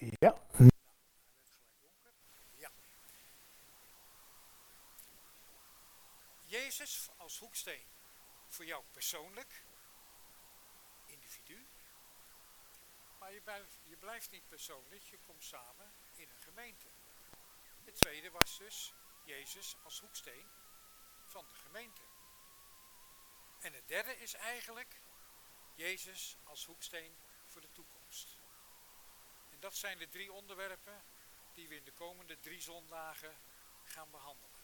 Ja. Jezus als hoeksteen voor jou persoonlijk, individu. Maar je blijft, je blijft niet persoonlijk, je komt samen in een gemeente. Het tweede was dus Jezus als hoeksteen van de gemeente. En het derde is eigenlijk Jezus als hoeksteen voor de toekomst. Dat zijn de drie onderwerpen die we in de komende drie zondagen gaan behandelen.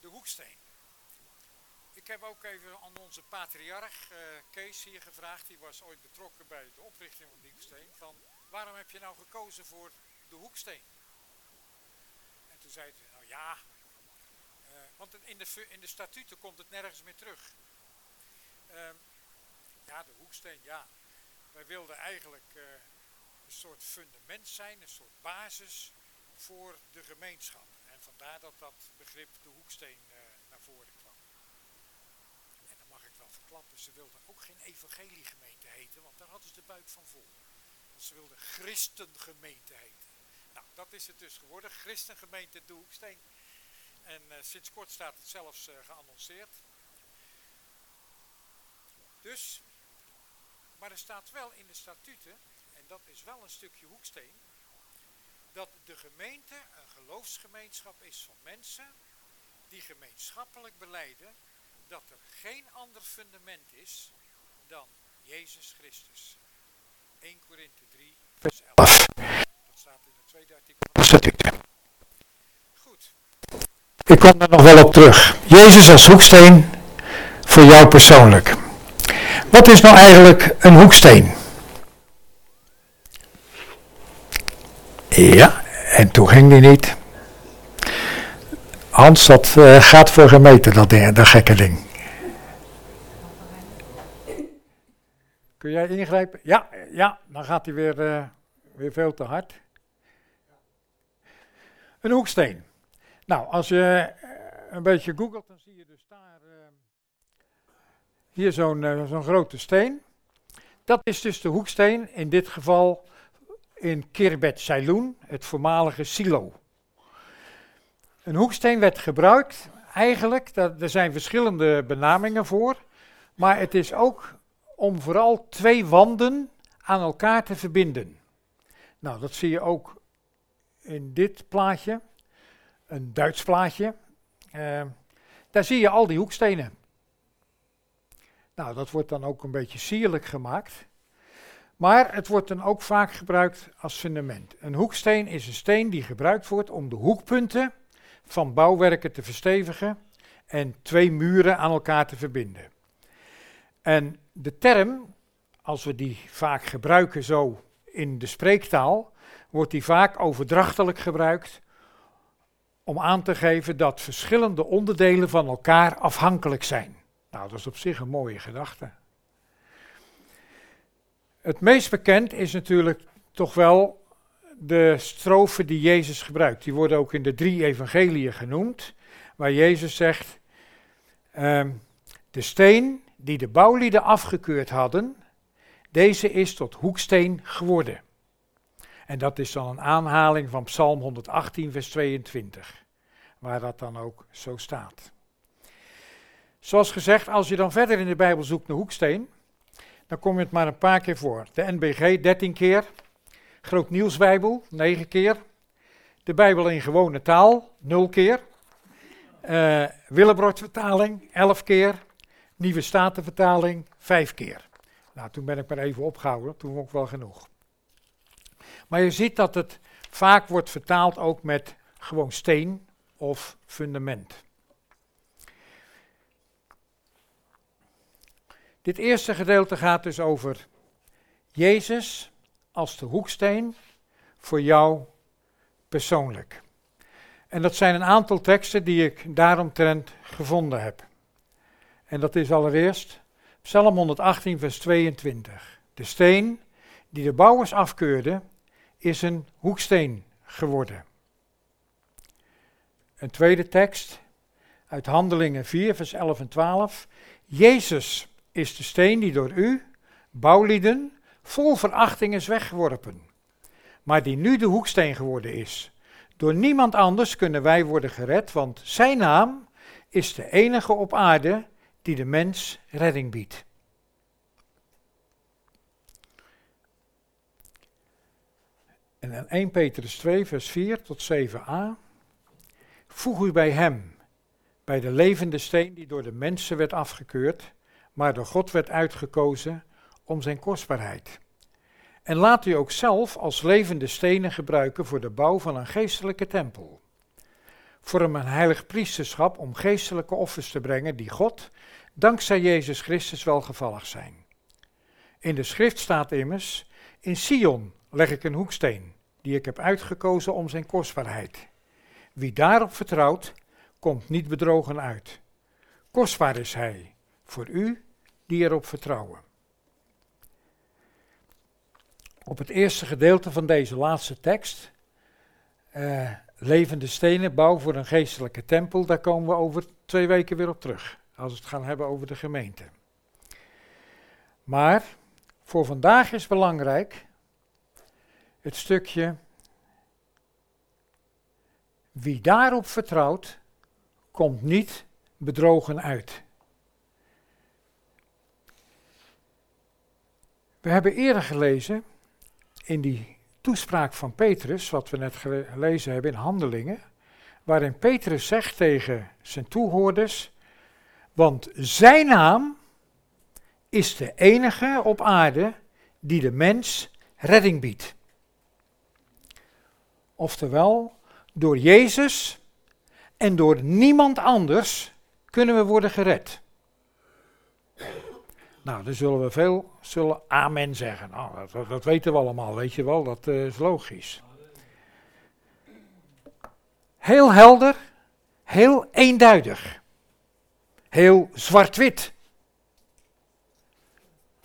De hoeksteen. Ik heb ook even aan onze patriarch uh, Kees hier gevraagd, die was ooit betrokken bij de oprichting van de hoeksteen, van waarom heb je nou gekozen voor de hoeksteen? En toen zei hij, nou ja, uh, want in de, in de statuten komt het nergens meer terug. Uh, ja, de hoeksteen, ja. Wij wilden eigenlijk uh, een soort fundament zijn, een soort basis voor de gemeenschap. En vandaar dat dat begrip de hoeksteen uh, naar voren kwam. En dan mag ik wel verklappen, ze wilden ook geen evangeliegemeente heten, want daar hadden ze de buik van vol. Ze wilden christengemeente heten. Nou, dat is het dus geworden, christengemeente de hoeksteen. En uh, sinds kort staat het zelfs geannonceerd. Dus maar er staat wel in de statuten, en dat is wel een stukje hoeksteen, dat de gemeente een geloofsgemeenschap is van mensen die gemeenschappelijk beleiden dat er geen ander fundament is dan Jezus Christus. 1 Korinthe 3, vers 11. Dat staat in het tweede artikel van de statuten. Goed. Ik kom er nog wel op terug. Jezus als hoeksteen voor jou persoonlijk. Wat is nou eigenlijk een hoeksteen? Ja, en toen ging die niet. Hans, dat uh, gaat voor gemeten, dat, ding, dat gekke ding. Kun jij ingrijpen? Ja, ja dan gaat hij weer, uh, weer veel te hard. Een hoeksteen. Nou, als je uh, een beetje googelt, hier zo'n uh, zo'n grote steen. Dat is dus de hoeksteen, in dit geval in Kirbet Seiloen, het voormalige silo. Een hoeksteen werd gebruikt, eigenlijk, dat, er zijn verschillende benamingen voor, maar het is ook om vooral twee wanden aan elkaar te verbinden. Nou, dat zie je ook in dit plaatje, een Duits plaatje. Uh, daar zie je al die hoekstenen. Nou, dat wordt dan ook een beetje sierlijk gemaakt. Maar het wordt dan ook vaak gebruikt als fundament. Een hoeksteen is een steen die gebruikt wordt om de hoekpunten van bouwwerken te verstevigen en twee muren aan elkaar te verbinden. En de term, als we die vaak gebruiken zo in de spreektaal, wordt die vaak overdrachtelijk gebruikt om aan te geven dat verschillende onderdelen van elkaar afhankelijk zijn. Nou, dat is op zich een mooie gedachte. Het meest bekend is natuurlijk toch wel de strofen die Jezus gebruikt. Die worden ook in de drie evangeliën genoemd, waar Jezus zegt, um, de steen die de bouwlieden afgekeurd hadden, deze is tot hoeksteen geworden. En dat is dan een aanhaling van Psalm 118, vers 22, waar dat dan ook zo staat. Zoals gezegd, als je dan verder in de Bijbel zoekt naar hoeksteen, dan kom je het maar een paar keer voor. De NBG 13 keer, Groot Nieuwsbijbel 9 keer, de Bijbel in gewone taal 0 keer, uh, Willebrordvertaling 11 keer, Nieuwe Statenvertaling 5 keer. Nou, toen ben ik maar even opgehouden, toen vond ik wel genoeg. Maar je ziet dat het vaak wordt vertaald ook met gewoon steen of fundament. Dit eerste gedeelte gaat dus over Jezus als de hoeksteen voor jou persoonlijk. En dat zijn een aantal teksten die ik daaromtrent gevonden heb. En dat is allereerst Psalm 118, vers 22. De steen die de bouwers afkeurden, is een hoeksteen geworden. Een tweede tekst uit Handelingen 4, vers 11 en 12. Jezus is de steen die door u, bouwlieden, vol verachting is weggeworpen, maar die nu de hoeksteen geworden is. Door niemand anders kunnen wij worden gered, want zijn naam is de enige op aarde die de mens redding biedt. En in 1 Petrus 2, vers 4 tot 7a. Voeg u bij hem, bij de levende steen die door de mensen werd afgekeurd, maar door God werd uitgekozen om zijn kostbaarheid. En laat u ook zelf als levende stenen gebruiken voor de bouw van een geestelijke tempel. Vorm een heilig priesterschap om geestelijke offers te brengen die God, dankzij Jezus Christus, welgevallig zijn. In de schrift staat immers, in Sion leg ik een hoeksteen, die ik heb uitgekozen om zijn kostbaarheid. Wie daarop vertrouwt, komt niet bedrogen uit. Kostbaar is hij, voor u die erop vertrouwen. Op het eerste gedeelte van deze laatste tekst, uh, levende stenen, bouw voor een geestelijke tempel, daar komen we over twee weken weer op terug, als we het gaan hebben over de gemeente. Maar voor vandaag is belangrijk het stukje wie daarop vertrouwt, komt niet bedrogen uit. We hebben eerder gelezen in die toespraak van Petrus, wat we net gelezen hebben in Handelingen, waarin Petrus zegt tegen zijn toehoorders, want zijn naam is de enige op aarde die de mens redding biedt. Oftewel, door Jezus en door niemand anders kunnen we worden gered. Nou, dan zullen we veel zullen amen zeggen. Nou, dat, weten we allemaal, weet je wel, dat uh, is logisch. Heel helder, heel eenduidig. Heel zwart-wit.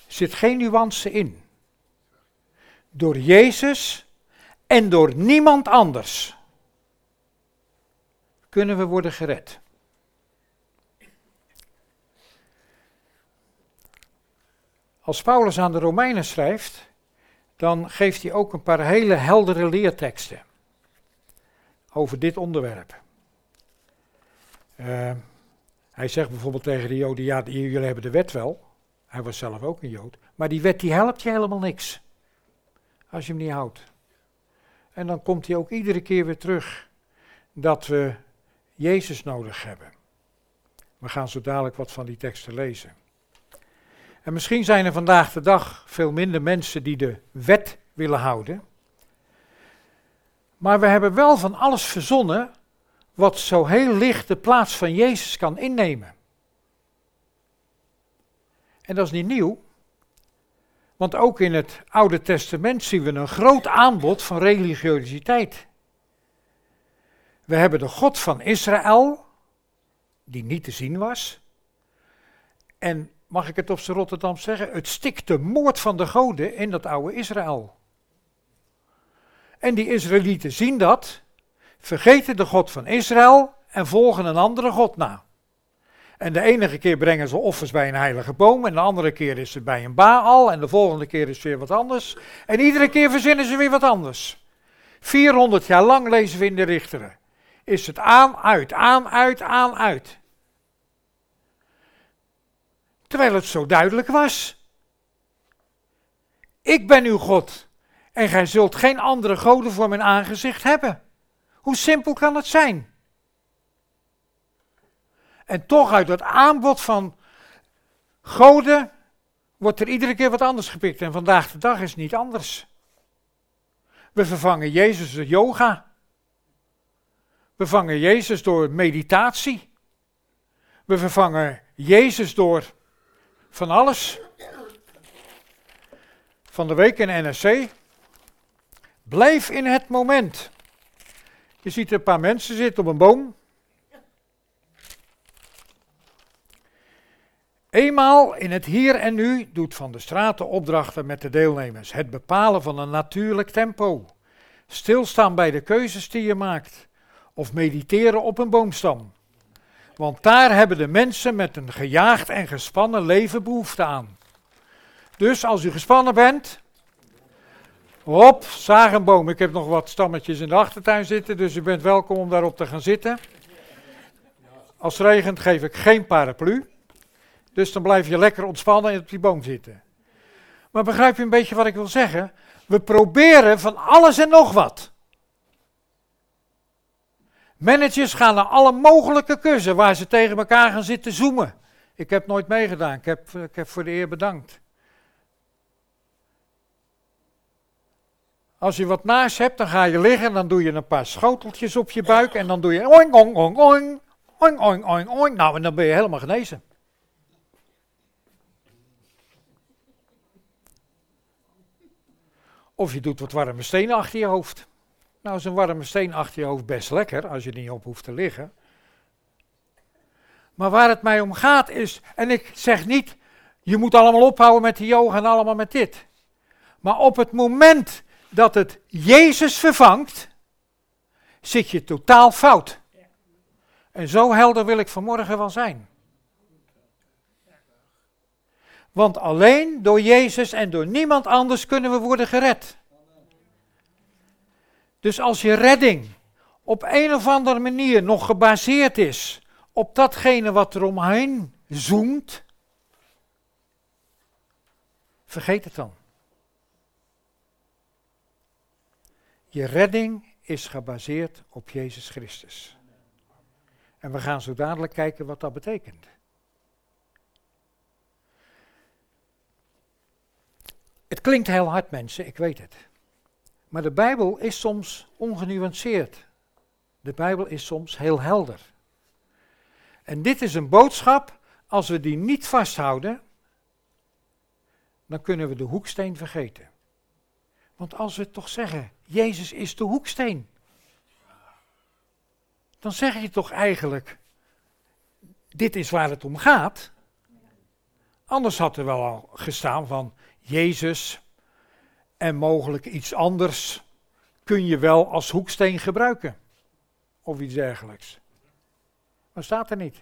Zit geen nuance in. Door Jezus en door niemand anders kunnen we worden gered. Als Paulus aan de Romeinen schrijft, dan geeft hij ook een paar hele heldere leerteksten over dit onderwerp. Uh, hij zegt bijvoorbeeld tegen de Joden, ja, jullie hebben de wet wel. Hij was zelf ook een Jood. Maar die wet die helpt je helemaal niks. Als je hem niet houdt. En dan komt hij ook iedere keer weer terug dat we Jezus nodig hebben. We gaan zo dadelijk wat van die teksten lezen. En misschien zijn er vandaag de dag veel minder mensen die de wet willen houden. Maar we hebben wel van alles verzonnen wat zo heel licht de plaats van Jezus kan innemen. En dat is niet nieuw. Want ook in het Oude Testament zien we een groot aanbod van religiositeit. We hebben de God van Israël, die niet te zien was. En mag ik het op z'n Rotterdam zeggen? Het stikte moord van de goden in dat oude Israël. En die Israëlieten zien dat, vergeten de God van Israël en volgen een andere God na. En de enige keer brengen ze offers bij een heilige boom, en de andere keer is het bij een Baal, en de volgende keer is het weer wat anders. En iedere keer verzinnen ze weer wat anders. 400 jaar lang lezen we in de Richteren is het aan, uit, aan, uit, aan, uit. Terwijl het zo duidelijk was. Ik ben uw God en gij zult geen andere goden voor mijn aangezicht hebben. Hoe simpel kan het zijn? En toch uit het aanbod van goden wordt er iedere keer wat anders gepikt. En vandaag de dag is het niet anders. We vervangen Jezus de yoga. We vervangen Jezus door meditatie. We vervangen Jezus door van alles. Van de week in NSC. Blijf in het moment. Je ziet een paar mensen zitten op een boom. Eenmaal in het hier en nu doet Van de Straten opdrachten met de deelnemers. Het bepalen van een natuurlijk tempo. Stilstaan bij de keuzes die je maakt of mediteren op een boomstam. Want daar hebben de mensen met een gejaagd en gespannen leven behoefte aan. Dus als u gespannen bent, Hop, zagenboom. Ik heb nog wat stammetjes in de achtertuin zitten, dus u bent welkom om daarop te gaan zitten. Als het regent geef ik geen paraplu. Dus dan blijf je lekker ontspannen en op die boom zitten. Maar begrijp je een beetje wat ik wil zeggen? We proberen van alles en nog wat. Managers gaan naar alle mogelijke cursussen waar ze tegen elkaar gaan zitten zoomen. Ik heb nooit meegedaan, ik heb, ik heb voor de eer bedankt. Als je wat naast hebt, dan ga je liggen en dan doe je een paar schoteltjes op je buik en dan doe je oing, oing, oing, oing, oing, oing, oing, oing. Nou, en dan ben je helemaal genezen. Of je doet wat warme stenen achter je hoofd. Nou is een warme steen achter je hoofd best lekker, als je er niet op hoeft te liggen. Maar waar het mij om gaat is, en ik zeg niet, je moet allemaal ophouden met de yoga en allemaal met dit. Maar op het moment dat het Jezus vervangt, zit je totaal fout. En zo helder wil ik vanmorgen wel zijn. Want alleen door Jezus en door niemand anders kunnen we worden gered. Dus als je redding op een of andere manier nog gebaseerd is op datgene wat er omheen zoemt, vergeet het dan. Je redding is gebaseerd op Jezus Christus. En we gaan zo dadelijk kijken wat dat betekent. Het klinkt heel hard, mensen, ik weet het. Maar de Bijbel is soms ongenuanceerd. De Bijbel is soms heel helder. En dit is een boodschap, als we die niet vasthouden, dan kunnen we de hoeksteen vergeten. Want als we toch zeggen, Jezus is de hoeksteen, dan zeg je toch eigenlijk, dit is waar het om gaat. Anders had er wel al gestaan van, Jezus en mogelijk iets anders kun je wel als hoeksteen gebruiken. Of iets dergelijks. Maar staat er niet.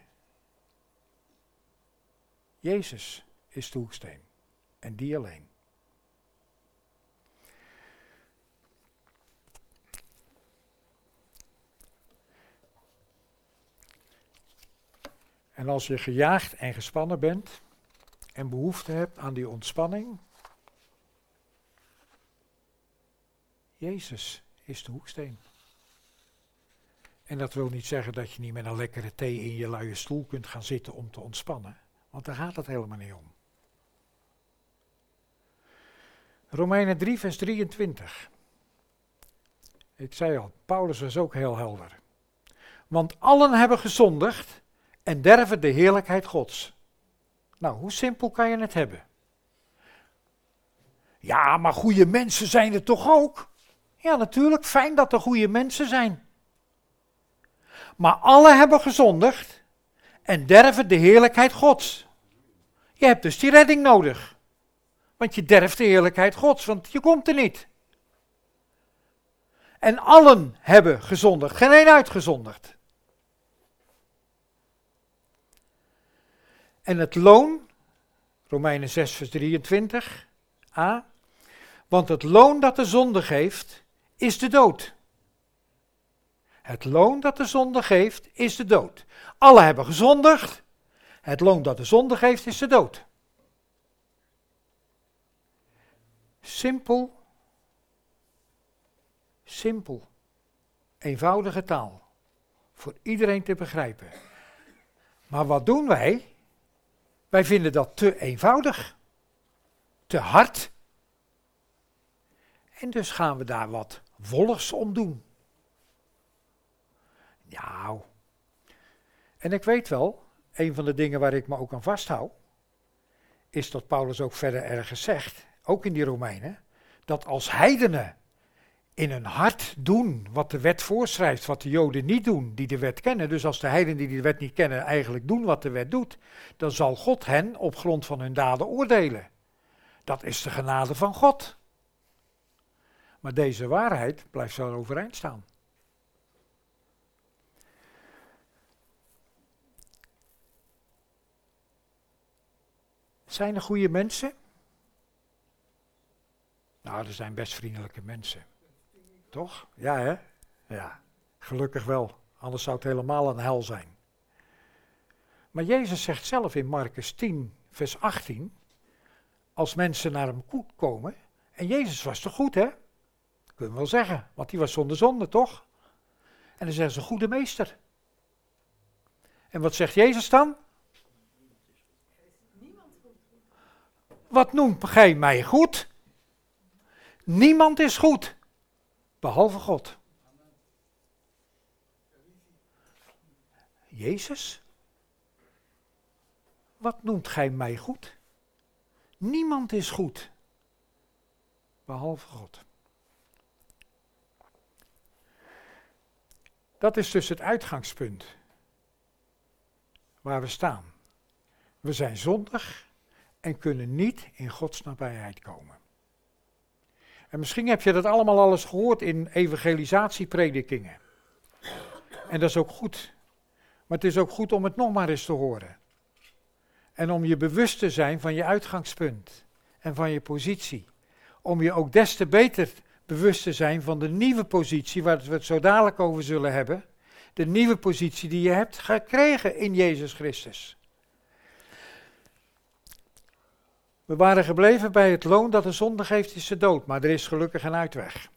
Jezus is de hoeksteen. En die alleen. En als je gejaagd en gespannen bent en behoefte hebt aan die ontspanning, Jezus is de hoeksteen. En dat wil niet zeggen dat je niet met een lekkere thee in je luie stoel kunt gaan zitten om te ontspannen. Want daar gaat het helemaal niet om. Romeinen 3, vers 23. Ik zei al, Paulus was ook heel helder. Want allen hebben gezondigd en derven de heerlijkheid Gods. Nou, hoe simpel kan je het hebben? Ja, maar goede mensen zijn er toch ook? Ja, natuurlijk, fijn dat er goede mensen zijn. Maar alle hebben gezondigd en derven de heerlijkheid Gods. Je hebt dus die redding nodig. Want je derft de heerlijkheid Gods, want je komt er niet. En allen hebben gezondigd, geen één uitgezondigd. En het loon, Romeinen 6, vers 23, a. Want het loon dat de zonde geeft, is de dood. Het loon dat de zonde geeft, is de dood. Alle hebben gezondigd. Het loon dat de zonde geeft, is de dood. Simpel. Simpel. Eenvoudige taal. Voor iedereen te begrijpen. Maar wat doen wij? Wij vinden dat te eenvoudig. Te hard. En dus gaan we daar wat wolligs om doen. Nou. En ik weet wel, een van de dingen waar ik me ook aan vasthoud, is dat Paulus ook verder ergens zegt, ook in die Romeinen, dat als heidenen in hun hart doen wat de wet voorschrijft, wat de Joden niet doen, die de wet kennen, dus als de heidenen die de wet niet kennen eigenlijk doen wat de wet doet, dan zal God hen op grond van hun daden oordelen. Dat is de genade van God. Maar deze waarheid blijft zo overeind staan. Zijn er goede mensen? Nou, er zijn best vriendelijke mensen. Toch? Ja, hè? Ja, gelukkig wel. Anders zou het helemaal een hel zijn. Maar Jezus zegt zelf in Marcus 10, vers 18, als mensen naar hem komen, en Jezus was toch goed, hè? Kunnen we wel zeggen, want die was zonder zonde, toch? En dan zeggen ze, goede meester. En wat zegt Jezus dan? Wat noemt gij mij goed? Niemand is goed, behalve God. Jezus? Wat noemt gij mij goed? Niemand is goed, behalve God. Dat is dus het uitgangspunt waar we staan. We zijn zondig en kunnen niet in Gods nabijheid komen. En misschien heb je dat allemaal al eens gehoord in evangelisatiepredikingen. En dat is ook goed. Maar het is ook goed om het nog maar eens te horen. En om je bewust te zijn van je uitgangspunt en van je positie. Om je ook des te beter bewust te zijn van de nieuwe positie, waar we het zo dadelijk over zullen hebben. De nieuwe positie die je hebt gekregen in Jezus Christus. We waren gebleven bij het loon dat de zonde geeft, is de dood, maar er is gelukkig een uitweg.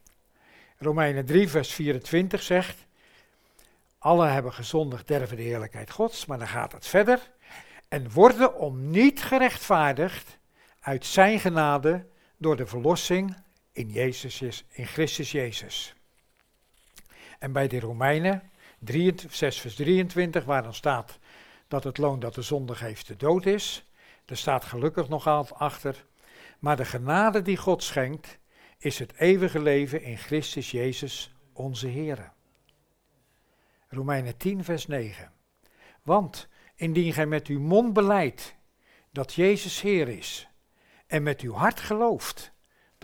Romeinen 3, vers 24 zegt: Alle hebben gezondigd, derven de heerlijkheid Gods, maar dan gaat het verder. En worden om niet gerechtvaardigd uit zijn genade door de verlossing in, Jezus, in Christus Jezus. En bij de Romeinen 6 vers 23, waar dan staat dat het loon dat de zonde geeft de dood is, er staat gelukkig nog achter, maar de genade die God schenkt, is het eeuwige leven in Christus Jezus, onze Heer. Romeinen 10, vers 9. Want indien gij met uw mond beleidt dat Jezus Heer is, en met uw hart gelooft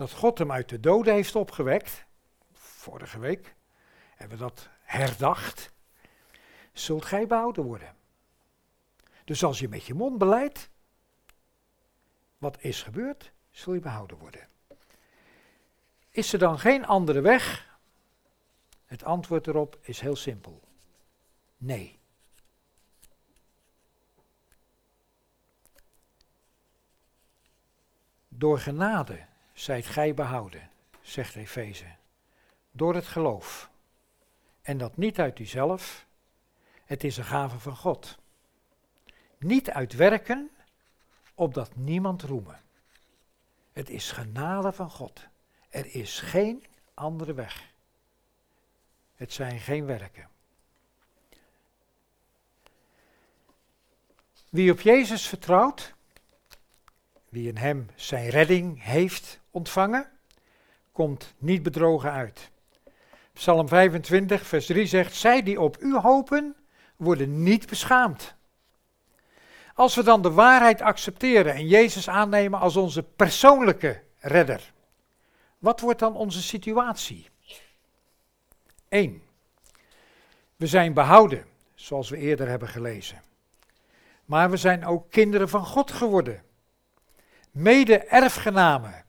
dat God hem uit de doden heeft opgewekt, vorige week hebben we dat herdacht, zult gij behouden worden. Dus als je met je mond beleidt, wat is gebeurd, zul je behouden worden. Is er dan geen andere weg? Het antwoord erop is heel simpel. Nee. Door genade zijt gij behouden, zegt Efeze. Door het geloof. En dat niet uit uzelf, het is een gave van God. Niet uit werken, opdat niemand roemen. Het is genade van God. Er is geen andere weg. Het zijn geen werken. Wie op Jezus vertrouwt, wie in hem zijn redding heeft ontvangen, komt niet bedrogen uit. Psalm 25, vers 3 zegt: Zij die op u hopen, worden niet beschaamd. Als we dan de waarheid accepteren en Jezus aannemen als onze persoonlijke redder, wat wordt dan onze situatie? 1. We zijn behouden, zoals we eerder hebben gelezen. Maar we zijn ook kinderen van God geworden. Mede-erfgenamen.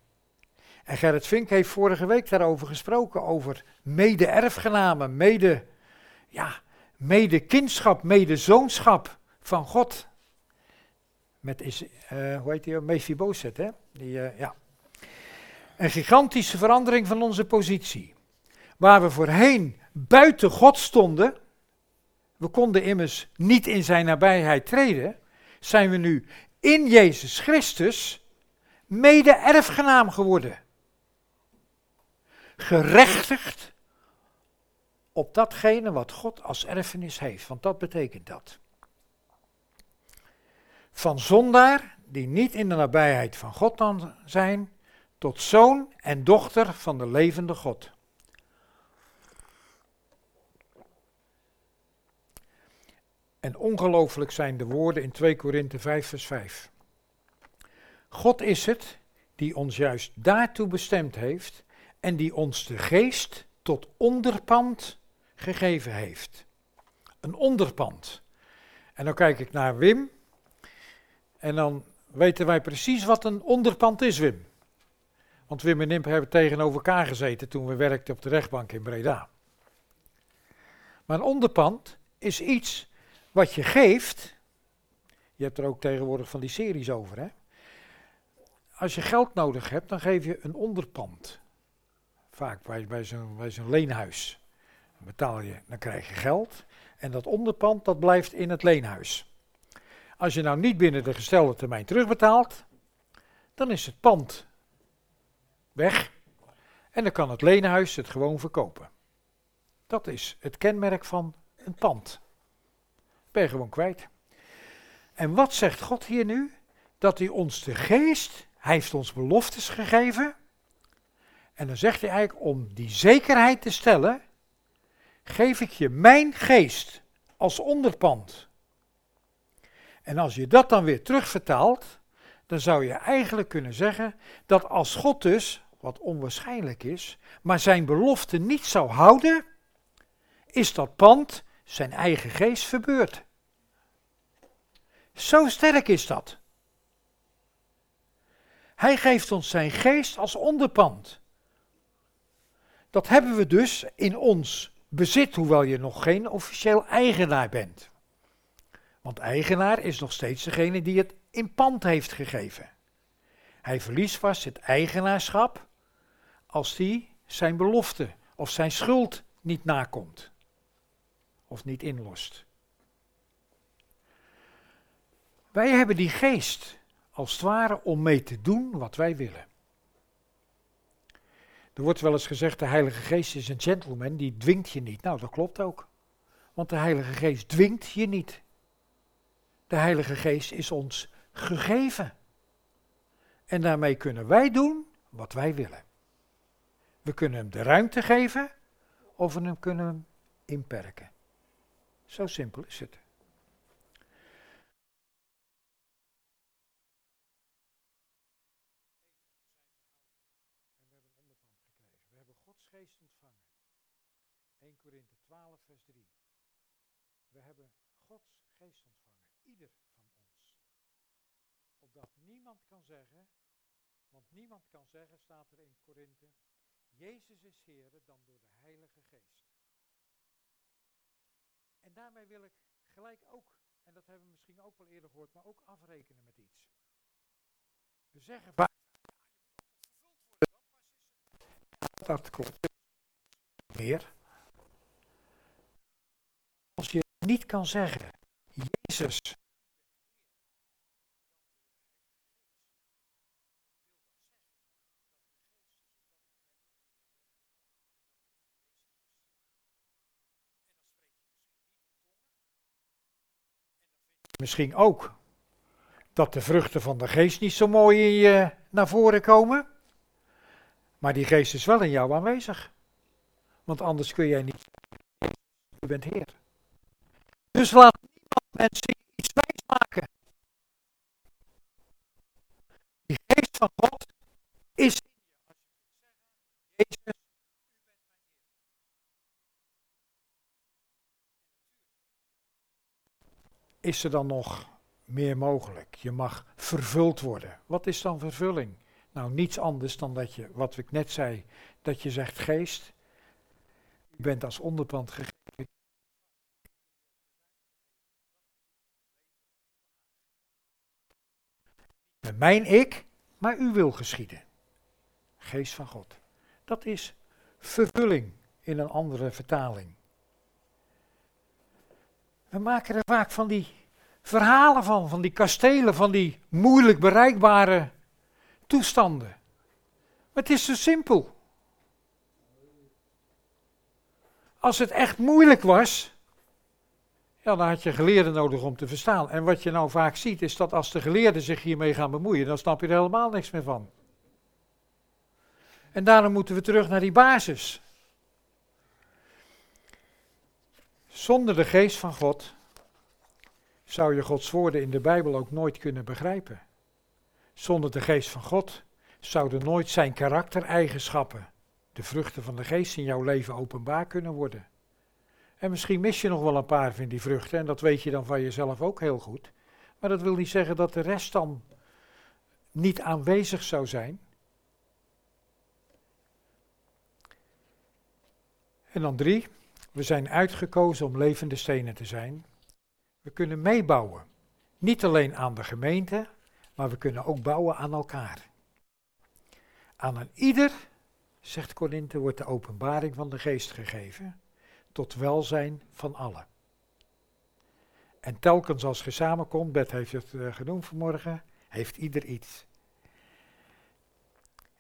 En Gerrit Vink heeft vorige week daarover gesproken, over mede-erfgenamen, mede, ja, mede-kindschap, mede-zoonschap van God. Met, is, uh, hoe heet die, Mephibozet, hè? Die, uh, ja. Een gigantische verandering van onze positie. Waar we voorheen buiten God stonden, we konden immers niet in zijn nabijheid treden, zijn we nu in Jezus Christus mede-erfgenaam geworden. Gerechtigd op datgene wat God als erfenis heeft, want dat betekent dat. Van zondaar, die niet in de nabijheid van God dan zijn, tot zoon en dochter van de levende God. En ongelooflijk zijn de woorden in 2 Korinthe 5 vers 5. God is het die ons juist daartoe bestemd heeft en die ons de geest tot onderpand gegeven heeft. Een onderpand. En dan kijk ik naar Wim. En dan weten wij precies wat een onderpand is, Wim. Want Wim en Nimp hebben tegenover elkaar gezeten toen we werkten op de rechtbank in Breda. Maar een onderpand is iets wat je geeft. Je hebt er ook tegenwoordig van die series over, hè? Als je geld nodig hebt, dan geef je een onderpand. Vaak bij, bij zo'n zo'n leenhuis. Dan betaal je, dan krijg je geld. En dat onderpand, dat blijft in het leenhuis. Als je nou niet binnen de gestelde termijn terugbetaalt, dan is het pand weg. En dan kan het leenhuis het gewoon verkopen. Dat is het kenmerk van een pand. Ben je gewoon kwijt. En wat zegt God hier nu? Dat hij ons de geest, hij heeft ons beloftes gegeven. En dan zegt hij eigenlijk om die zekerheid te stellen, geef ik je mijn geest als onderpand. En als je dat dan weer terugvertaalt, dan zou je eigenlijk kunnen zeggen dat als God dus, wat onwaarschijnlijk is, maar zijn belofte niet zou houden, is dat pand zijn eigen geest verbeurd. Zo sterk is dat. Hij geeft ons zijn geest als onderpand. Dat hebben we dus in ons bezit, hoewel je nog geen officieel eigenaar bent. Want eigenaar is nog steeds degene die het in pand heeft gegeven. Hij verliest vast het eigenaarschap als hij zijn belofte of zijn schuld niet nakomt of niet inlost. Wij hebben die geest als het ware om mee te doen wat wij willen. Er wordt wel eens gezegd, de Heilige Geest is een gentleman, die dwingt je niet. Nou, dat klopt ook. Want de Heilige Geest dwingt je niet. De Heilige Geest is ons gegeven. En daarmee kunnen wij doen wat wij willen. We kunnen hem de ruimte geven of we kunnen hem inperken. Zo simpel is het. We hebben Gods geest ontvangen. 1 Korinthe 12, vers 3. We hebben Gods geest ontvangen, ieder van ons. Opdat niemand kan zeggen, want niemand kan zeggen, staat er in Korinthe, Jezus is Heer dan door de Heilige Geest. En daarmee wil ik gelijk ook, en dat hebben we misschien ook wel eerder gehoord, maar ook afrekenen met iets. We zeggen vaak, dat klopt. Meer. Als je niet kan zeggen, Jezus Misschien ook dat de vruchten van de geest niet zo mooi in je naar voren komen. Maar die geest is wel in jou aanwezig. Want anders kun jij niet. Je bent Heer. Dus laat niemand mensen iets wijs maken. Die geest van God is in je. Jezus is er dan nog meer mogelijk. Je mag vervuld worden. Wat is dan vervulling? Nou, niets anders dan dat je, wat ik net zei, dat je zegt geest, u bent als onderpand gegeven. Met mijn ik, maar u wil geschieden. Geest van God. Dat is vervulling in een andere vertaling. We maken er vaak van die verhalen van, van die kastelen, van die moeilijk bereikbare toestanden. Maar het is zo simpel. Als het echt moeilijk was, ja, dan had je geleerden nodig om te verstaan. En wat je nou vaak ziet, is dat als de geleerden zich hiermee gaan bemoeien, dan snap je er helemaal niks meer van. En daarom moeten we terug naar die basis. Zonder de geest van God zou je Gods woorden in de Bijbel ook nooit kunnen begrijpen. Zonder de geest van God zouden nooit zijn karaktereigenschappen, de vruchten van de geest in jouw leven openbaar kunnen worden. En misschien mis je nog wel een paar van die vruchten en dat weet je dan van jezelf ook heel goed. Maar dat wil niet zeggen dat de rest dan niet aanwezig zou zijn. En dan drie, we zijn uitgekozen om levende stenen te zijn. We kunnen meebouwen. Niet alleen aan de gemeente, maar we kunnen ook bouwen aan elkaar. Aan een ieder, zegt Korinthe, wordt de openbaring van de geest gegeven, tot welzijn van allen. En telkens als je samenkomt, Bert heeft het uh, genoemd vanmorgen, heeft ieder iets.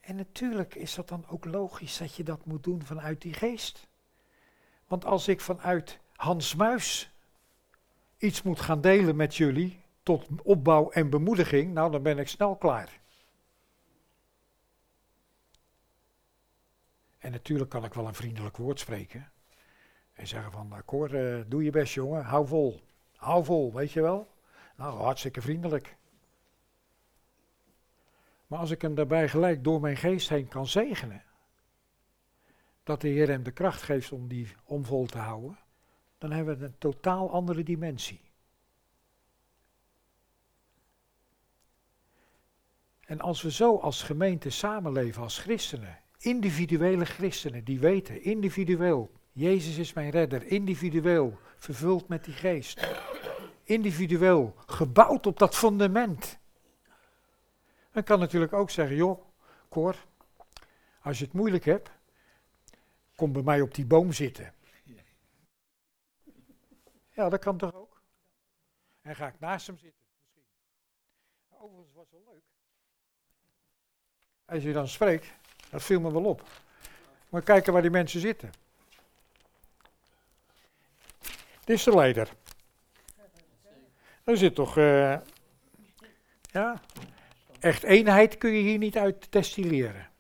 En natuurlijk is dat dan ook logisch dat je dat moet doen vanuit die geest. Want als ik vanuit Hans Muis iets moet gaan delen met jullie, tot opbouw en bemoediging, nou dan ben ik snel klaar. En natuurlijk kan ik wel een vriendelijk woord spreken. En zeggen van, Cor, uh, doe je best jongen, hou vol. Hou vol, weet je wel. Nou, hartstikke vriendelijk. Maar als ik hem daarbij gelijk door mijn geest heen kan zegenen, dat de Heer hem de kracht geeft om die om vol te houden, dan hebben we een totaal andere dimensie. En als we zo als gemeente samenleven, als christenen, individuele christenen die weten, individueel, Jezus is mijn redder, individueel, vervuld met die geest, individueel, gebouwd op dat fundament. Dan kan natuurlijk ook zeggen, joh, Cor, als je het moeilijk hebt, kom bij mij op die boom zitten. Ja, dat kan toch ook? En ga ik naast hem zitten, misschien. Overigens was wel leuk. Als je dan spreekt, dat viel me wel op. Maar kijken waar die mensen zitten. Dit is de leider. Er zit toch, uh, ja, echt eenheid kun je hier niet uit destilleren.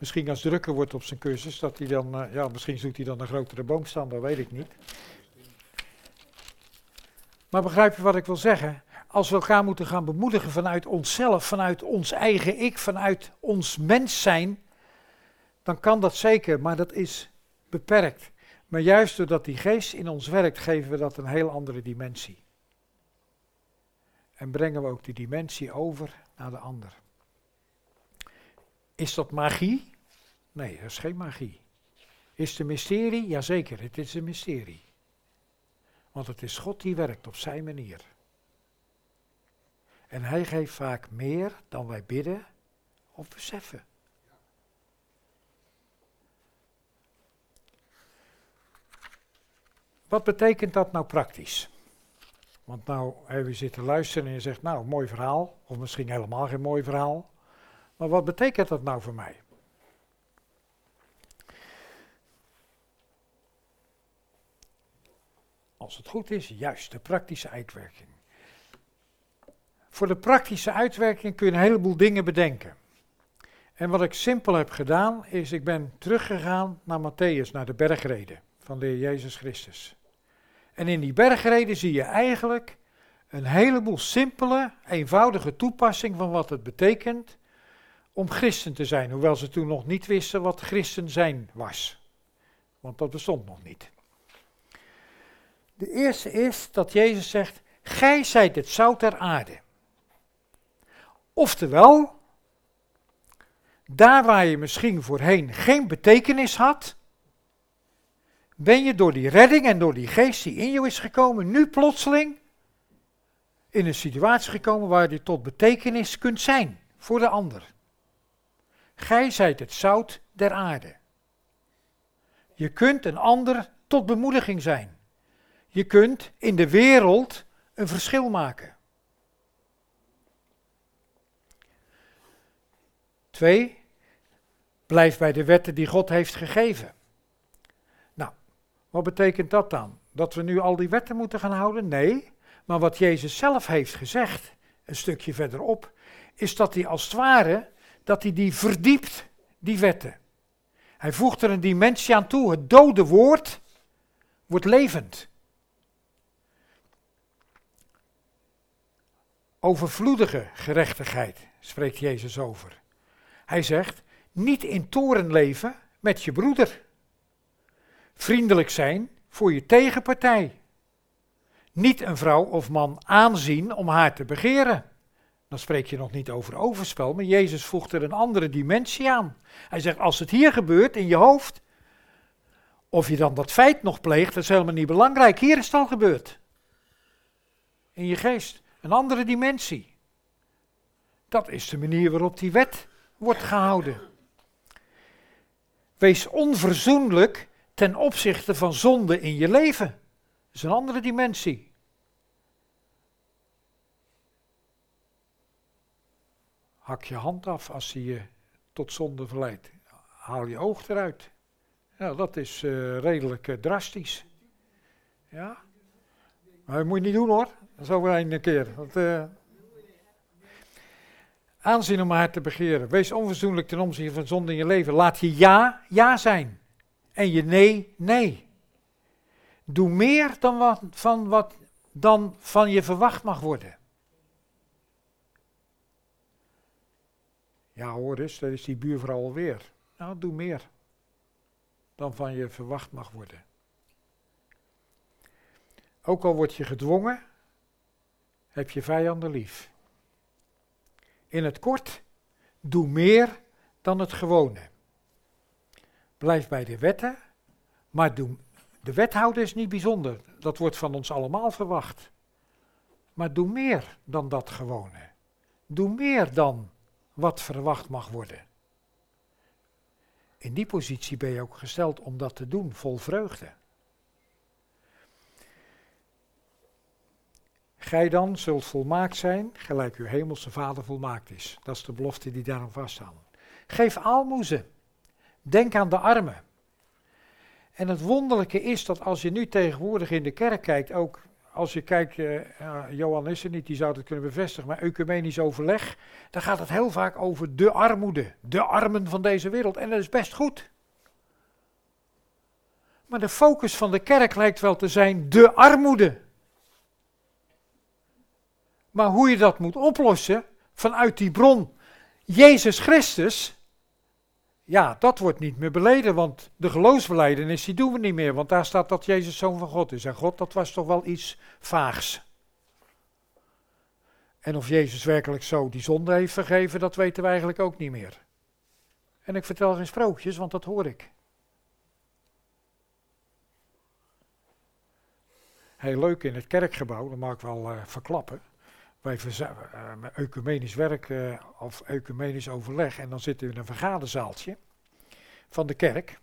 Misschien als drukker wordt op zijn cursus, dat hij dan, uh, ja, misschien zoekt hij dan een grotere boom staan, dat weet ik niet. Maar begrijp je wat ik wil zeggen? Als we elkaar moeten gaan bemoedigen vanuit onszelf, vanuit ons eigen ik, vanuit ons mens zijn, dan kan dat zeker, maar dat is beperkt. Maar juist doordat die geest in ons werkt, geven we dat een heel andere dimensie. En brengen we ook die dimensie over naar de ander. Is dat magie? Nee, dat is geen magie. Is het een mysterie? Jazeker, het is een mysterie. Want het is God die werkt op zijn manier. En hij geeft vaak meer dan wij bidden of beseffen. Wat betekent dat nou praktisch? Want nou hebben we zitten luisteren en je zegt, nou, mooi verhaal, of misschien helemaal geen mooi verhaal. Maar wat betekent dat nou voor mij? Als het goed is, juist de praktische uitwerking. Voor de praktische uitwerking kun je een heleboel dingen bedenken. En wat ik simpel heb gedaan, is ik ben teruggegaan naar Matthäus, naar de bergreden van de Heer Jezus Christus. En in die bergreden zie je eigenlijk een heleboel simpele, eenvoudige toepassing van wat het betekent om christen te zijn. Hoewel ze toen nog niet wisten wat christen zijn was. Want dat bestond nog niet. De eerste is dat Jezus zegt: Gij zijt het zout der aarde. Oftewel, daar waar je misschien voorheen geen betekenis had, ben je door die redding en door die geest die in je is gekomen, nu plotseling in een situatie gekomen waar je tot betekenis kunt zijn voor de ander. Gij zijt het zout der aarde. Je kunt een ander tot bemoediging zijn. Je kunt in de wereld een verschil maken. Twee, blijf bij de wetten die God heeft gegeven. Nou, wat betekent dat dan? Dat we nu al die wetten moeten gaan houden? Nee, maar wat Jezus zelf heeft gezegd, een stukje verderop, is dat hij als het ware, dat hij die verdiept, die wetten. Hij voegt er een dimensie aan toe, het dode woord wordt levend. Overvloedige gerechtigheid spreekt Jezus over. Hij zegt, niet in toren leven met je broeder. Vriendelijk zijn voor je tegenpartij. Niet een vrouw of man aanzien om haar te begeren. Dan spreek je nog niet over overspel, maar Jezus voegt er een andere dimensie aan. Hij zegt, als het hier gebeurt in je hoofd, Of je dan dat feit nog pleegt, dat is helemaal niet belangrijk. Hier is het al gebeurd. In je geest. Een andere dimensie. Dat is de manier waarop die wet wordt gehouden. Wees onverzoenlijk ten opzichte van zonde in je leven. Dat is een andere dimensie. Hak je hand af als hij je tot zonde verleidt. Haal je oog eruit. Ja, dat is uh, redelijk uh, drastisch. Ja? Maar dat moet je niet doen hoor. Is over een keer. Want, uh, aanzien om haar te begeren. Wees onverzoenlijk ten opzichte van zonde in je leven. Laat je ja, ja zijn. En je nee, nee. Doe meer dan wat, van wat dan van je verwacht mag worden. Ja hoor eens, dat is die buurvrouw alweer. Nou, doe meer dan van je verwacht mag worden. Ook al word je gedwongen, heb je vijanden lief. In het kort, doe meer dan het gewone. Blijf bij de wetten, maar doe, de wethouder is niet bijzonder. Dat wordt van ons allemaal verwacht. Maar doe meer dan dat gewone. Doe meer dan wat verwacht mag worden. In die positie ben je ook gesteld om dat te doen, vol vreugde. Gij dan zult volmaakt zijn, gelijk uw hemelse Vader volmaakt is. Dat is de belofte die daarom vaststaan. Geef aalmoezen. Denk aan de armen. En het wonderlijke is dat als je nu tegenwoordig in de kerk kijkt, ook als je kijkt, uh, Johan is er niet, die zou het kunnen bevestigen, maar ecumenisch overleg, dan gaat het heel vaak over de armoede, de armen van deze wereld. En dat is best goed. Maar de focus van de kerk lijkt wel te zijn de armoede. Maar hoe je dat moet oplossen vanuit die bron Jezus Christus, ja, dat wordt niet meer beleden, want de geloofsbeleidenis die doen we niet meer, want daar staat dat Jezus zoon van God is. En God, dat was toch wel iets vaags. En of Jezus werkelijk zo die zonde heeft vergeven, dat weten we eigenlijk ook niet meer. En ik vertel geen sprookjes, want dat hoor ik. Heel leuk in het kerkgebouw, dat mag ik wel uh, verklappen. Wij uh, ecumenisch werk uh, of ecumenisch overleg en dan zitten we in een vergaderzaaltje van de kerk.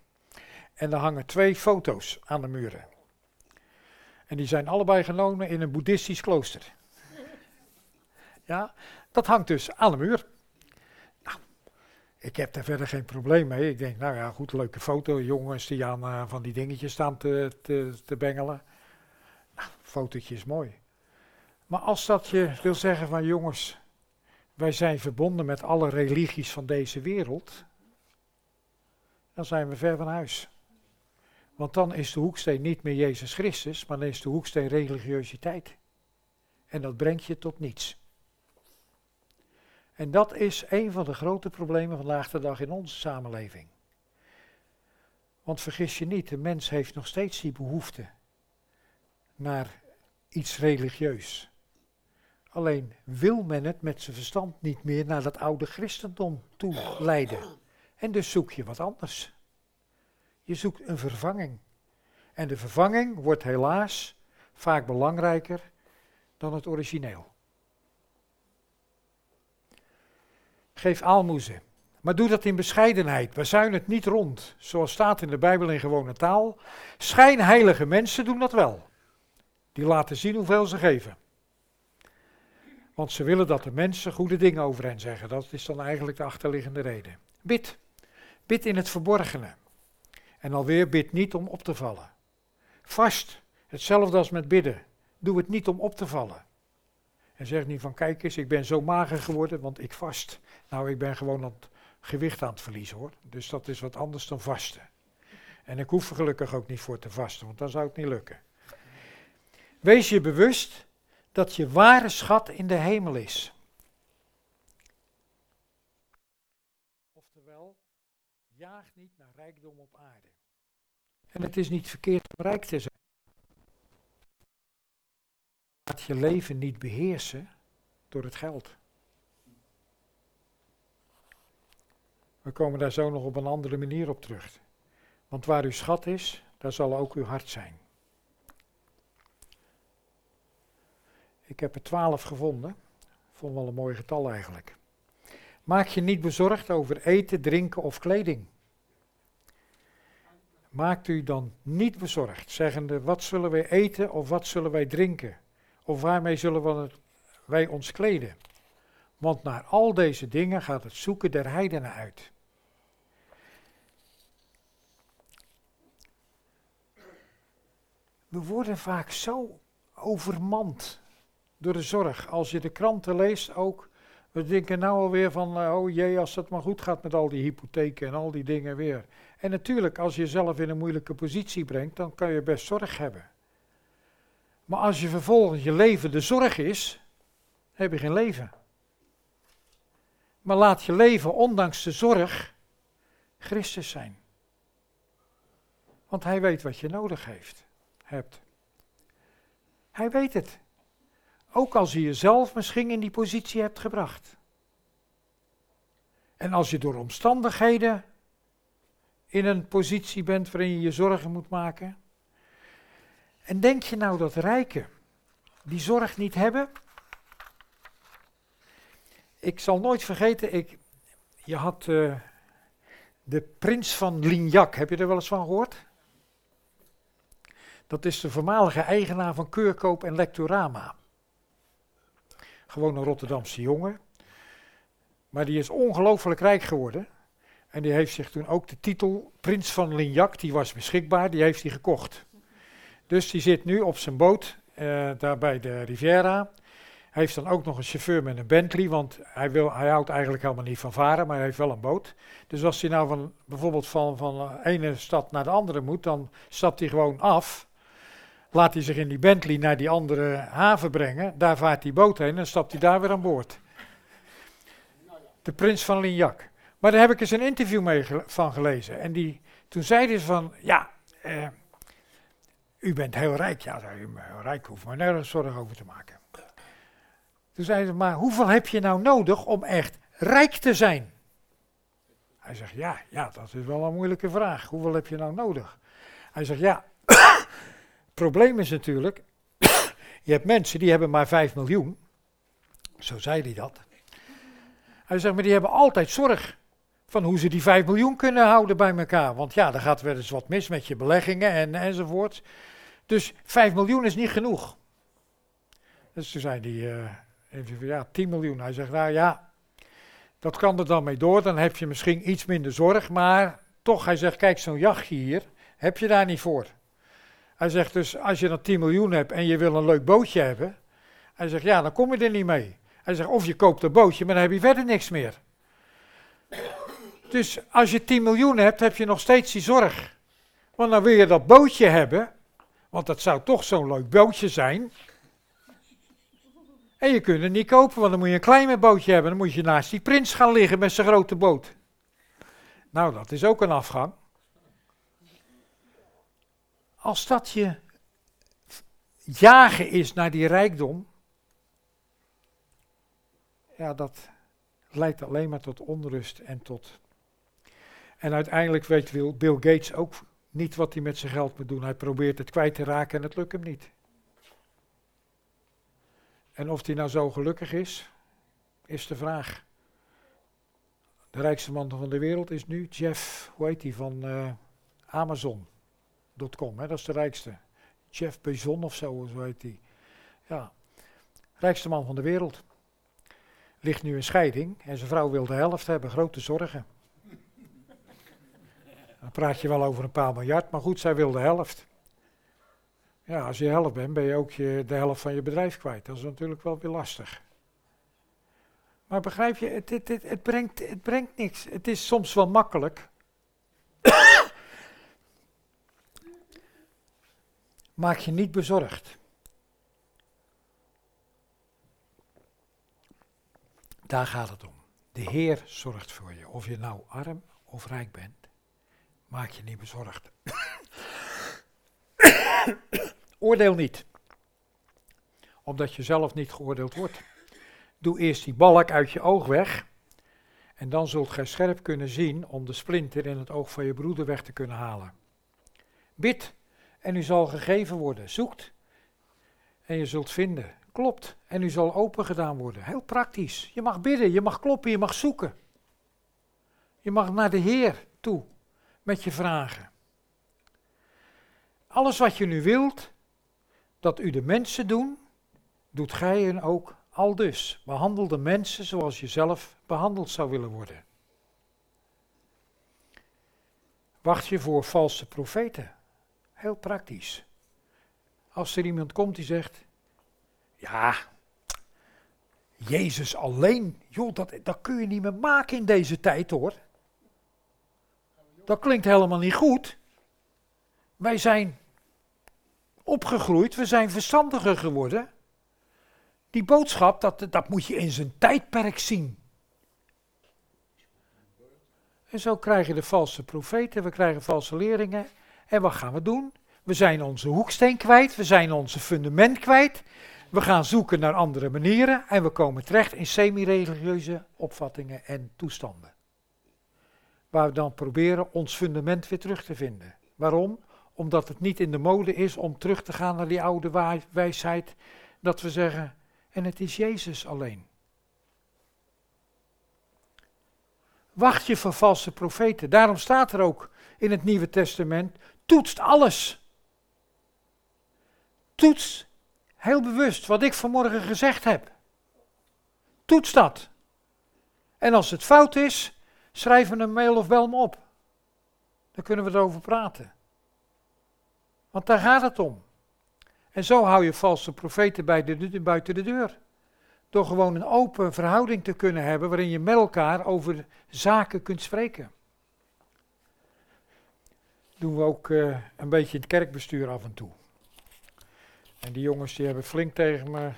En daar hangen twee foto's aan de muren. En die zijn allebei genomen in een boeddhistisch klooster. Ja, dat hangt dus aan de muur. Nou, ik heb daar verder geen probleem mee. Ik denk, nou ja, goed, leuke foto. Jongens die aan uh, van die dingetjes staan te, te, te bengelen. Nou, fotootje is mooi. Maar als dat je wil zeggen van jongens, wij zijn verbonden met alle religies van deze wereld, dan zijn we ver van huis. Want dan is de hoeksteen niet meer Jezus Christus, maar dan is de hoeksteen religiositeit. En dat brengt je tot niets. En dat is een van de grote problemen vandaag de dag in onze samenleving. Want vergis je niet, de mens heeft nog steeds die behoefte naar iets religieus. Alleen wil men het met zijn verstand niet meer naar dat oude christendom toe leiden. En dus zoek je wat anders. Je zoekt een vervanging. En de vervanging wordt helaas vaak belangrijker dan het origineel. Geef aalmoezen. Maar doe dat in bescheidenheid. Bezuin het niet rond. Zoals staat in de Bijbel in gewone taal. Schijnheilige mensen doen dat wel. Die laten zien hoeveel ze geven. Want ze willen dat de mensen goede dingen over hen zeggen. Dat is dan eigenlijk de achterliggende reden. Bid. Bid in het verborgene. En alweer bid niet om op te vallen. Vast. Hetzelfde als met bidden. Doe het niet om op te vallen. En zeg niet van kijk eens, ik ben zo mager geworden, want ik vast. Nou, ik ben gewoon het gewicht aan het verliezen hoor. Dus dat is wat anders dan vasten. En ik hoef er gelukkig ook niet voor te vasten, want dan zou het niet lukken. Wees je bewust dat je ware schat in de hemel is. Oftewel, jaag niet naar rijkdom op aarde. En het is niet verkeerd om rijk te zijn. Laat je leven niet beheersen door het geld. We komen daar zo nog op een andere manier op terug. Want waar uw schat is, daar zal ook uw hart zijn. Ik heb er twaalf gevonden. Vond wel een mooi getal eigenlijk. Maak je niet bezorgd over eten, drinken of kleding. Maakt u dan niet bezorgd, zeggende: wat zullen wij eten of wat zullen wij drinken? Of waarmee zullen wij ons kleden? Want naar al deze dingen gaat het zoeken der heidenen uit. We worden vaak zo overmand door de zorg. Als je de kranten leest ook, we denken nou alweer van, uh, oh jee, als het maar goed gaat met al die hypotheken en al die dingen weer. En natuurlijk, als je jezelf in een moeilijke positie brengt, dan kan je best zorg hebben. Maar als je vervolgens je leven de zorg is, heb je geen leven. Maar laat je leven, ondanks de zorg, Christus zijn. Want hij weet wat je nodig heeft, hebt. Hij weet het. Ook als je jezelf misschien in die positie hebt gebracht. En als je door omstandigheden in een positie bent waarin je je zorgen moet maken. En denk je nou dat rijken die zorg niet hebben? Ik zal nooit vergeten, ik, je had uh, de prins van Lignac, heb je er wel eens van gehoord? Dat is de voormalige eigenaar van Keurkoop en Lectorama. Gewoon een Rotterdamse jongen. Maar die is ongelooflijk rijk geworden. En die heeft zich toen ook de titel Prins van Lignac, die was beschikbaar, die heeft hij gekocht. Dus die zit nu op zijn boot, uh, daar bij de Riviera. Hij heeft dan ook nog een chauffeur met een Bentley, want hij, wil, hij houdt eigenlijk helemaal niet van varen, maar hij heeft wel een boot. Dus als hij nou van, bijvoorbeeld van, van de ene stad naar de andere moet, dan stapt hij gewoon af. Laat hij zich in die Bentley naar die andere haven brengen. Daar vaart die boot heen en stapt hij daar weer aan boord. De prins van Lignac. Maar daar heb ik eens een interview mee van gelezen. En die, toen zeiden ze van, ja, eh, u bent heel rijk. Ja, u bent heel rijk, hoeft maar nergens zorgen over te maken. Toen zeiden ze, maar hoeveel heb je nou nodig om echt rijk te zijn? Hij zegt, ja, ja, dat is wel een moeilijke vraag. Hoeveel heb je nou nodig? Hij zegt, ja, probleem is natuurlijk, je hebt mensen die hebben maar 5 miljoen. Zo zei hij dat. Hij zegt, maar die hebben altijd zorg van hoe ze die 5 miljoen kunnen houden bij elkaar. Want ja, er gaat wel eens wat mis met je beleggingen en, enzovoort. Dus 5 miljoen is niet genoeg. Dus toen zei hij, uh, ja, 10 miljoen. Hij zegt, nou ja, dat kan er dan mee door. Dan heb je misschien iets minder zorg. Maar toch, hij zegt, kijk, zo'n jachtje hier, heb je daar niet voor. Hij zegt dus, als je dan 10 miljoen hebt en je wil een leuk bootje hebben. Hij zegt, ja, dan kom je er niet mee. Hij zegt, of je koopt een bootje, maar dan heb je verder niks meer. Dus als je 10 miljoen hebt, heb je nog steeds die zorg. Want dan wil je dat bootje hebben, want dat zou toch zo'n leuk bootje zijn. En je kunt het niet kopen, want dan moet je een klein bootje hebben. Dan moet je naast die prins gaan liggen met zijn grote boot. Nou, dat is ook een afgang. Als dat je jagen is naar die rijkdom, ja, dat leidt alleen maar tot onrust en tot en uiteindelijk weet Bill Gates ook niet wat hij met zijn geld moet doen. Hij probeert het kwijt te raken en het lukt hem niet. En of hij nou zo gelukkig is, is de vraag. De rijkste man van de wereld is nu Jeff, hoe heet hij, van uh, Amazon.com, dat is de rijkste. Jeff Bezos of zo, zo heet hij. Ja, rijkste man van de wereld. Ligt nu in scheiding en zijn vrouw wil de helft hebben, grote zorgen. Dan praat je wel over een paar miljard, maar goed, zij wil de helft. Ja, als je de helft bent, ben je ook je, de helft van je bedrijf kwijt. Dat is natuurlijk wel weer lastig. Maar begrijp je, het, het, brengt, het brengt niks. Het is soms wel makkelijk. Maak je niet bezorgd. Daar gaat het om. De Heer zorgt voor je, of je nou arm of rijk bent. Maak je niet bezorgd. Oordeel niet. Omdat je zelf niet geoordeeld wordt. Doe eerst die balk uit je oog weg. En dan zult gij scherp kunnen zien om de splinter in het oog van je broeder weg te kunnen halen. Bid en u zal gegeven worden. Zoekt en je zult vinden. Klopt en u zal open gedaan worden. Heel praktisch. Je mag bidden, je mag kloppen, je mag zoeken. Je mag naar de Heer toe met je vragen. Alles wat je nu wilt, dat u de mensen doen, doet gij hen ook al dus. Behandel de mensen zoals je zelf behandeld zou willen worden. Wacht je voor valse profeten. Heel praktisch. Als er iemand komt die zegt, ja, Jezus alleen, joh, dat, dat kun je niet meer maken in deze tijd hoor. Dat klinkt helemaal niet goed. Wij zijn opgegroeid, we zijn verstandiger geworden. Die boodschap, dat, dat moet je in zijn tijdperk zien. En zo krijgen de valse profeten, we krijgen valse leerlingen. En wat gaan we doen? We zijn onze hoeksteen kwijt, we zijn onze fundament kwijt. We gaan zoeken naar andere manieren en we komen terecht in semi-religieuze opvattingen en toestanden. Waar we dan proberen ons fundament weer terug te vinden. Waarom? Omdat het niet in de mode is om terug te gaan naar die oude wijsheid. Dat we zeggen, en het is Jezus alleen. Wacht je voor valse profeten. Daarom staat er ook in het Nieuwe Testament, toetst alles. Toets heel bewust wat ik vanmorgen gezegd heb. Toets dat. En als het fout is, schrijf een mail of bel me op. Dan kunnen we erover praten. Want daar gaat het om. En zo hou je valse profeten bij buiten de deur. Door gewoon een open verhouding te kunnen hebben waarin je met elkaar over zaken kunt spreken. Doen we ook uh, een beetje het kerkbestuur af en toe. En die jongens die hebben flink tegen me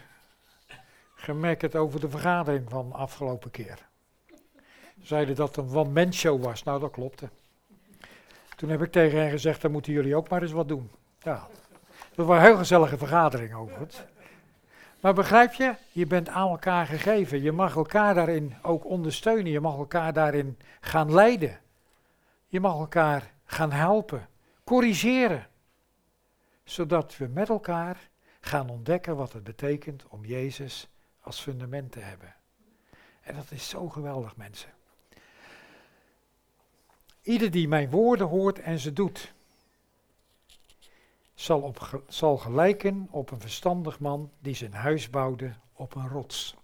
gemerkt over de vergadering van afgelopen keer. Zeiden dat het een one-man show was. Nou, dat klopte. Toen heb ik tegen hen gezegd, dan moeten jullie ook maar eens wat doen. Ja, dat was een heel gezellige vergadering overigens. Maar begrijp je, je bent aan elkaar gegeven. Je mag elkaar daarin ook ondersteunen. Je mag elkaar daarin gaan leiden. Je mag elkaar gaan helpen, corrigeren. Zodat we met elkaar gaan ontdekken wat het betekent om Jezus als fundament te hebben. En dat is zo geweldig, mensen. Ieder die mijn woorden hoort en ze doet, zal, op, zal gelijken op een verstandig man die zijn huis bouwde op een rots.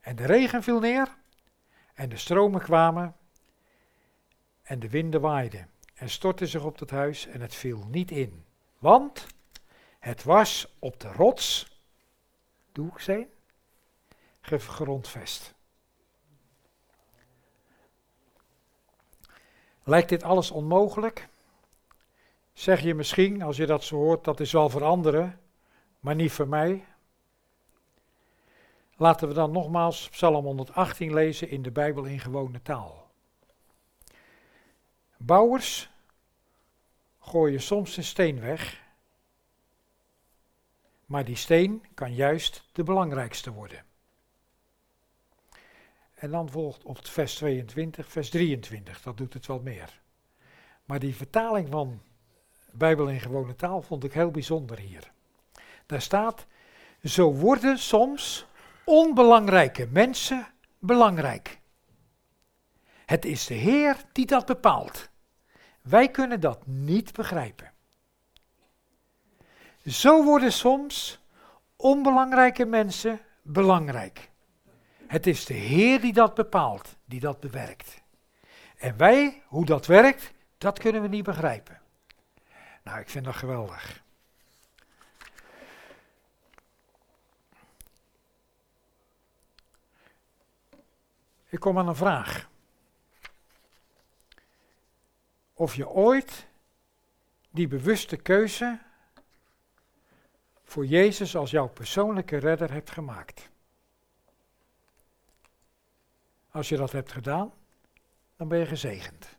En de regen viel neer, en de stromen kwamen, en de winden waaiden, en stortten zich op het huis, en het viel niet in. Want het was op de rots, doe ik zijn, gegrondvest. Lijkt dit alles onmogelijk? Zeg je misschien, als je dat zo hoort, dat is wel voor anderen, maar niet voor mij. Laten we dan nogmaals Psalm 118 lezen in de Bijbel in gewone taal. Bouwers gooien soms een steen weg, maar die steen kan juist de belangrijkste worden. En dan volgt op vers 22, vers 23, dat doet het wel meer. Maar die vertaling van Bijbel in gewone taal vond ik heel bijzonder hier. Daar staat, zo worden soms onbelangrijke mensen belangrijk. Het is de Heer die dat bepaalt. Wij kunnen dat niet begrijpen. Zo worden soms onbelangrijke mensen belangrijk. Het is de Heer die dat bepaalt, die dat bewerkt. En wij, hoe dat werkt, dat kunnen we niet begrijpen. Nou, ik vind dat geweldig. Ik kom aan een vraag. Of je ooit die bewuste keuze voor Jezus als jouw persoonlijke redder hebt gemaakt. Als je dat hebt gedaan, dan ben je gezegend.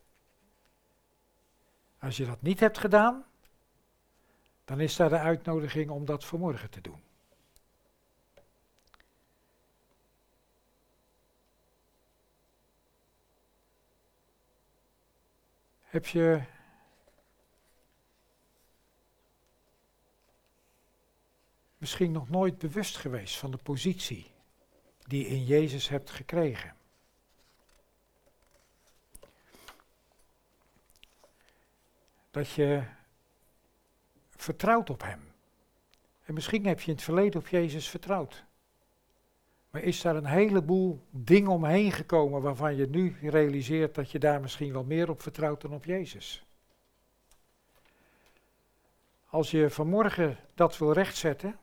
Als je dat niet hebt gedaan, dan is daar de uitnodiging om dat vanmorgen te doen. Heb je misschien nog nooit bewust geweest van de positie die je in Jezus hebt gekregen? Dat je vertrouwt op Hem. En misschien heb je in het verleden op Jezus vertrouwd. Maar is daar een heleboel dingen omheen gekomen waarvan je nu realiseert dat je daar misschien wel meer op vertrouwt dan op Jezus? Als je vanmorgen dat wil rechtzetten,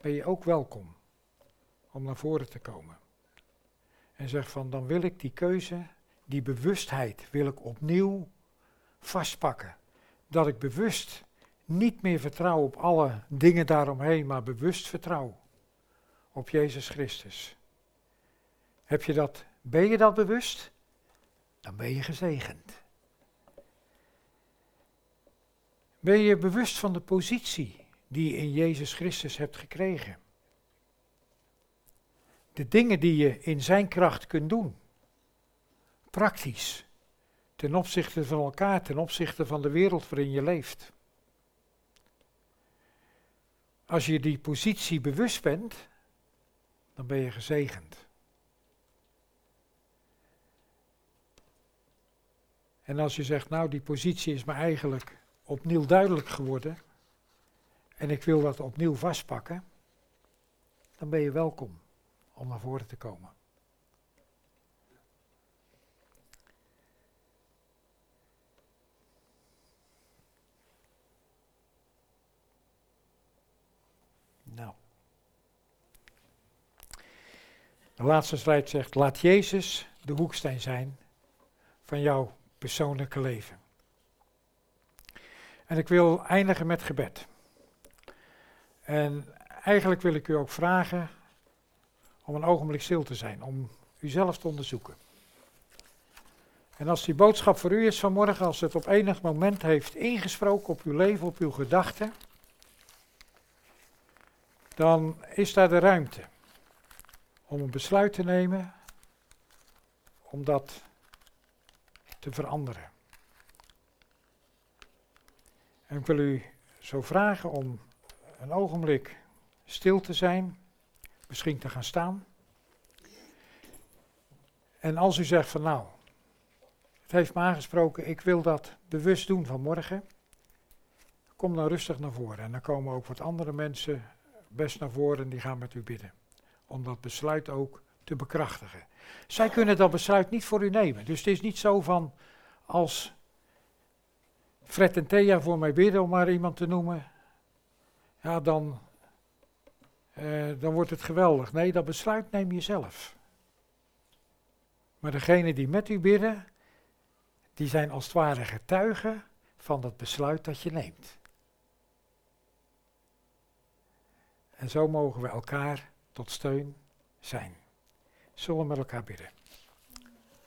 ben je ook welkom om naar voren te komen. En zeg van, dan wil ik die keuze, die bewustheid, wil ik opnieuw vastpakken. Dat ik bewust niet meer vertrouw op alle dingen daaromheen, maar bewust vertrouw op Jezus Christus. Heb je dat, ben je dat bewust? Dan ben je gezegend. Ben je bewust van de positie die je in Jezus Christus hebt gekregen? De dingen die je in Zijn kracht kunt doen. Praktisch. Ten opzichte van elkaar, ten opzichte van de wereld waarin je leeft. Als je die positie bewust bent, dan ben je gezegend. En als je zegt, nou die positie is me eigenlijk opnieuw duidelijk geworden en ik wil dat opnieuw vastpakken, dan ben je welkom om naar voren te komen. Nou. De laatste slide zegt, laat Jezus de hoeksteen zijn van jouw persoonlijke leven. En ik wil eindigen met gebed. En eigenlijk wil ik u ook vragen om een ogenblik stil te zijn, om uzelf te onderzoeken. En als die boodschap voor u is vanmorgen, als het op enig moment heeft ingesproken op uw leven, op uw gedachten, dan is daar de ruimte om een besluit te nemen om dat te veranderen. En ik wil u zo vragen om een ogenblik stil te zijn, misschien te gaan staan. En als u zegt van nou, het heeft me aangesproken, ik wil dat bewust doen vanmorgen, kom dan rustig naar voren. En dan komen ook wat andere mensen best naar voren en die gaan met u bidden. Om dat besluit ook te bekrachtigen. Zij kunnen dat besluit niet voor u nemen. Dus het is niet zo van als Fred en Thea voor mij bidden, om maar iemand te noemen. Ja, dan, eh, dan wordt het geweldig. Nee, dat besluit neem je zelf. Maar degene die met u bidden, die zijn als het ware getuigen van dat besluit dat je neemt. En zo mogen we elkaar tot steun zijn. Zullen we met elkaar bidden?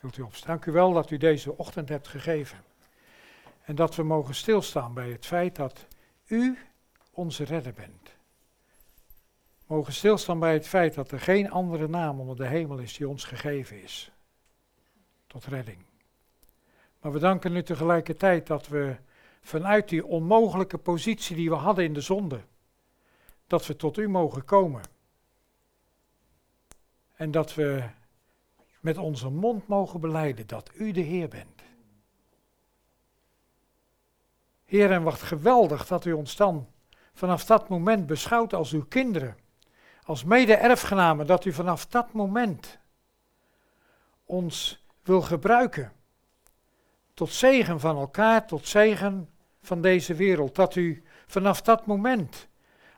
Wilt u opstaan? Dank u wel dat u deze ochtend hebt gegeven. En dat we mogen stilstaan bij het feit dat u onze redder bent. Mogen stilstaan bij het feit dat er geen andere naam onder de hemel is die ons gegeven is. Tot redding. Maar we danken u tegelijkertijd dat we vanuit die onmogelijke positie die we hadden in de zonde, dat we tot u mogen komen. En dat we met onze mond mogen beleiden dat u de Heer bent. Heer, en wat geweldig dat u ons dan vanaf dat moment beschouwt als uw kinderen, als mede-erfgenamen, dat u vanaf dat moment ons wil gebruiken. Tot zegen van elkaar, tot zegen van deze wereld. Dat u vanaf dat moment,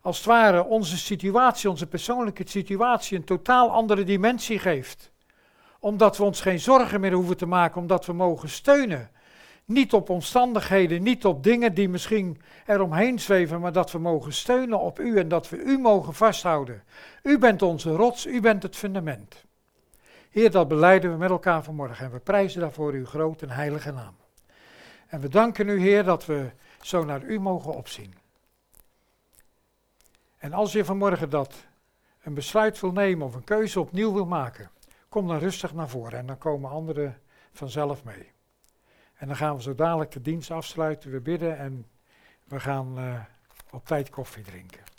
als het ware, onze situatie, onze persoonlijke situatie, een totaal andere dimensie geeft. Omdat we ons geen zorgen meer hoeven te maken, omdat we mogen steunen niet op omstandigheden, niet op dingen die misschien eromheen zweven, maar dat we mogen steunen op u en dat we u mogen vasthouden. U bent onze rots, u bent het fundament. Heer, dat beleiden we met elkaar vanmorgen en we prijzen daarvoor uw grote en heilige naam. En we danken u, Heer, dat we zo naar u mogen opzien. En als je vanmorgen dat een besluit wil nemen of een keuze opnieuw wil maken, kom dan rustig naar voren en dan komen anderen vanzelf mee. En dan gaan we zo dadelijk de dienst afsluiten, we bidden en we gaan uh, op tijd koffie drinken.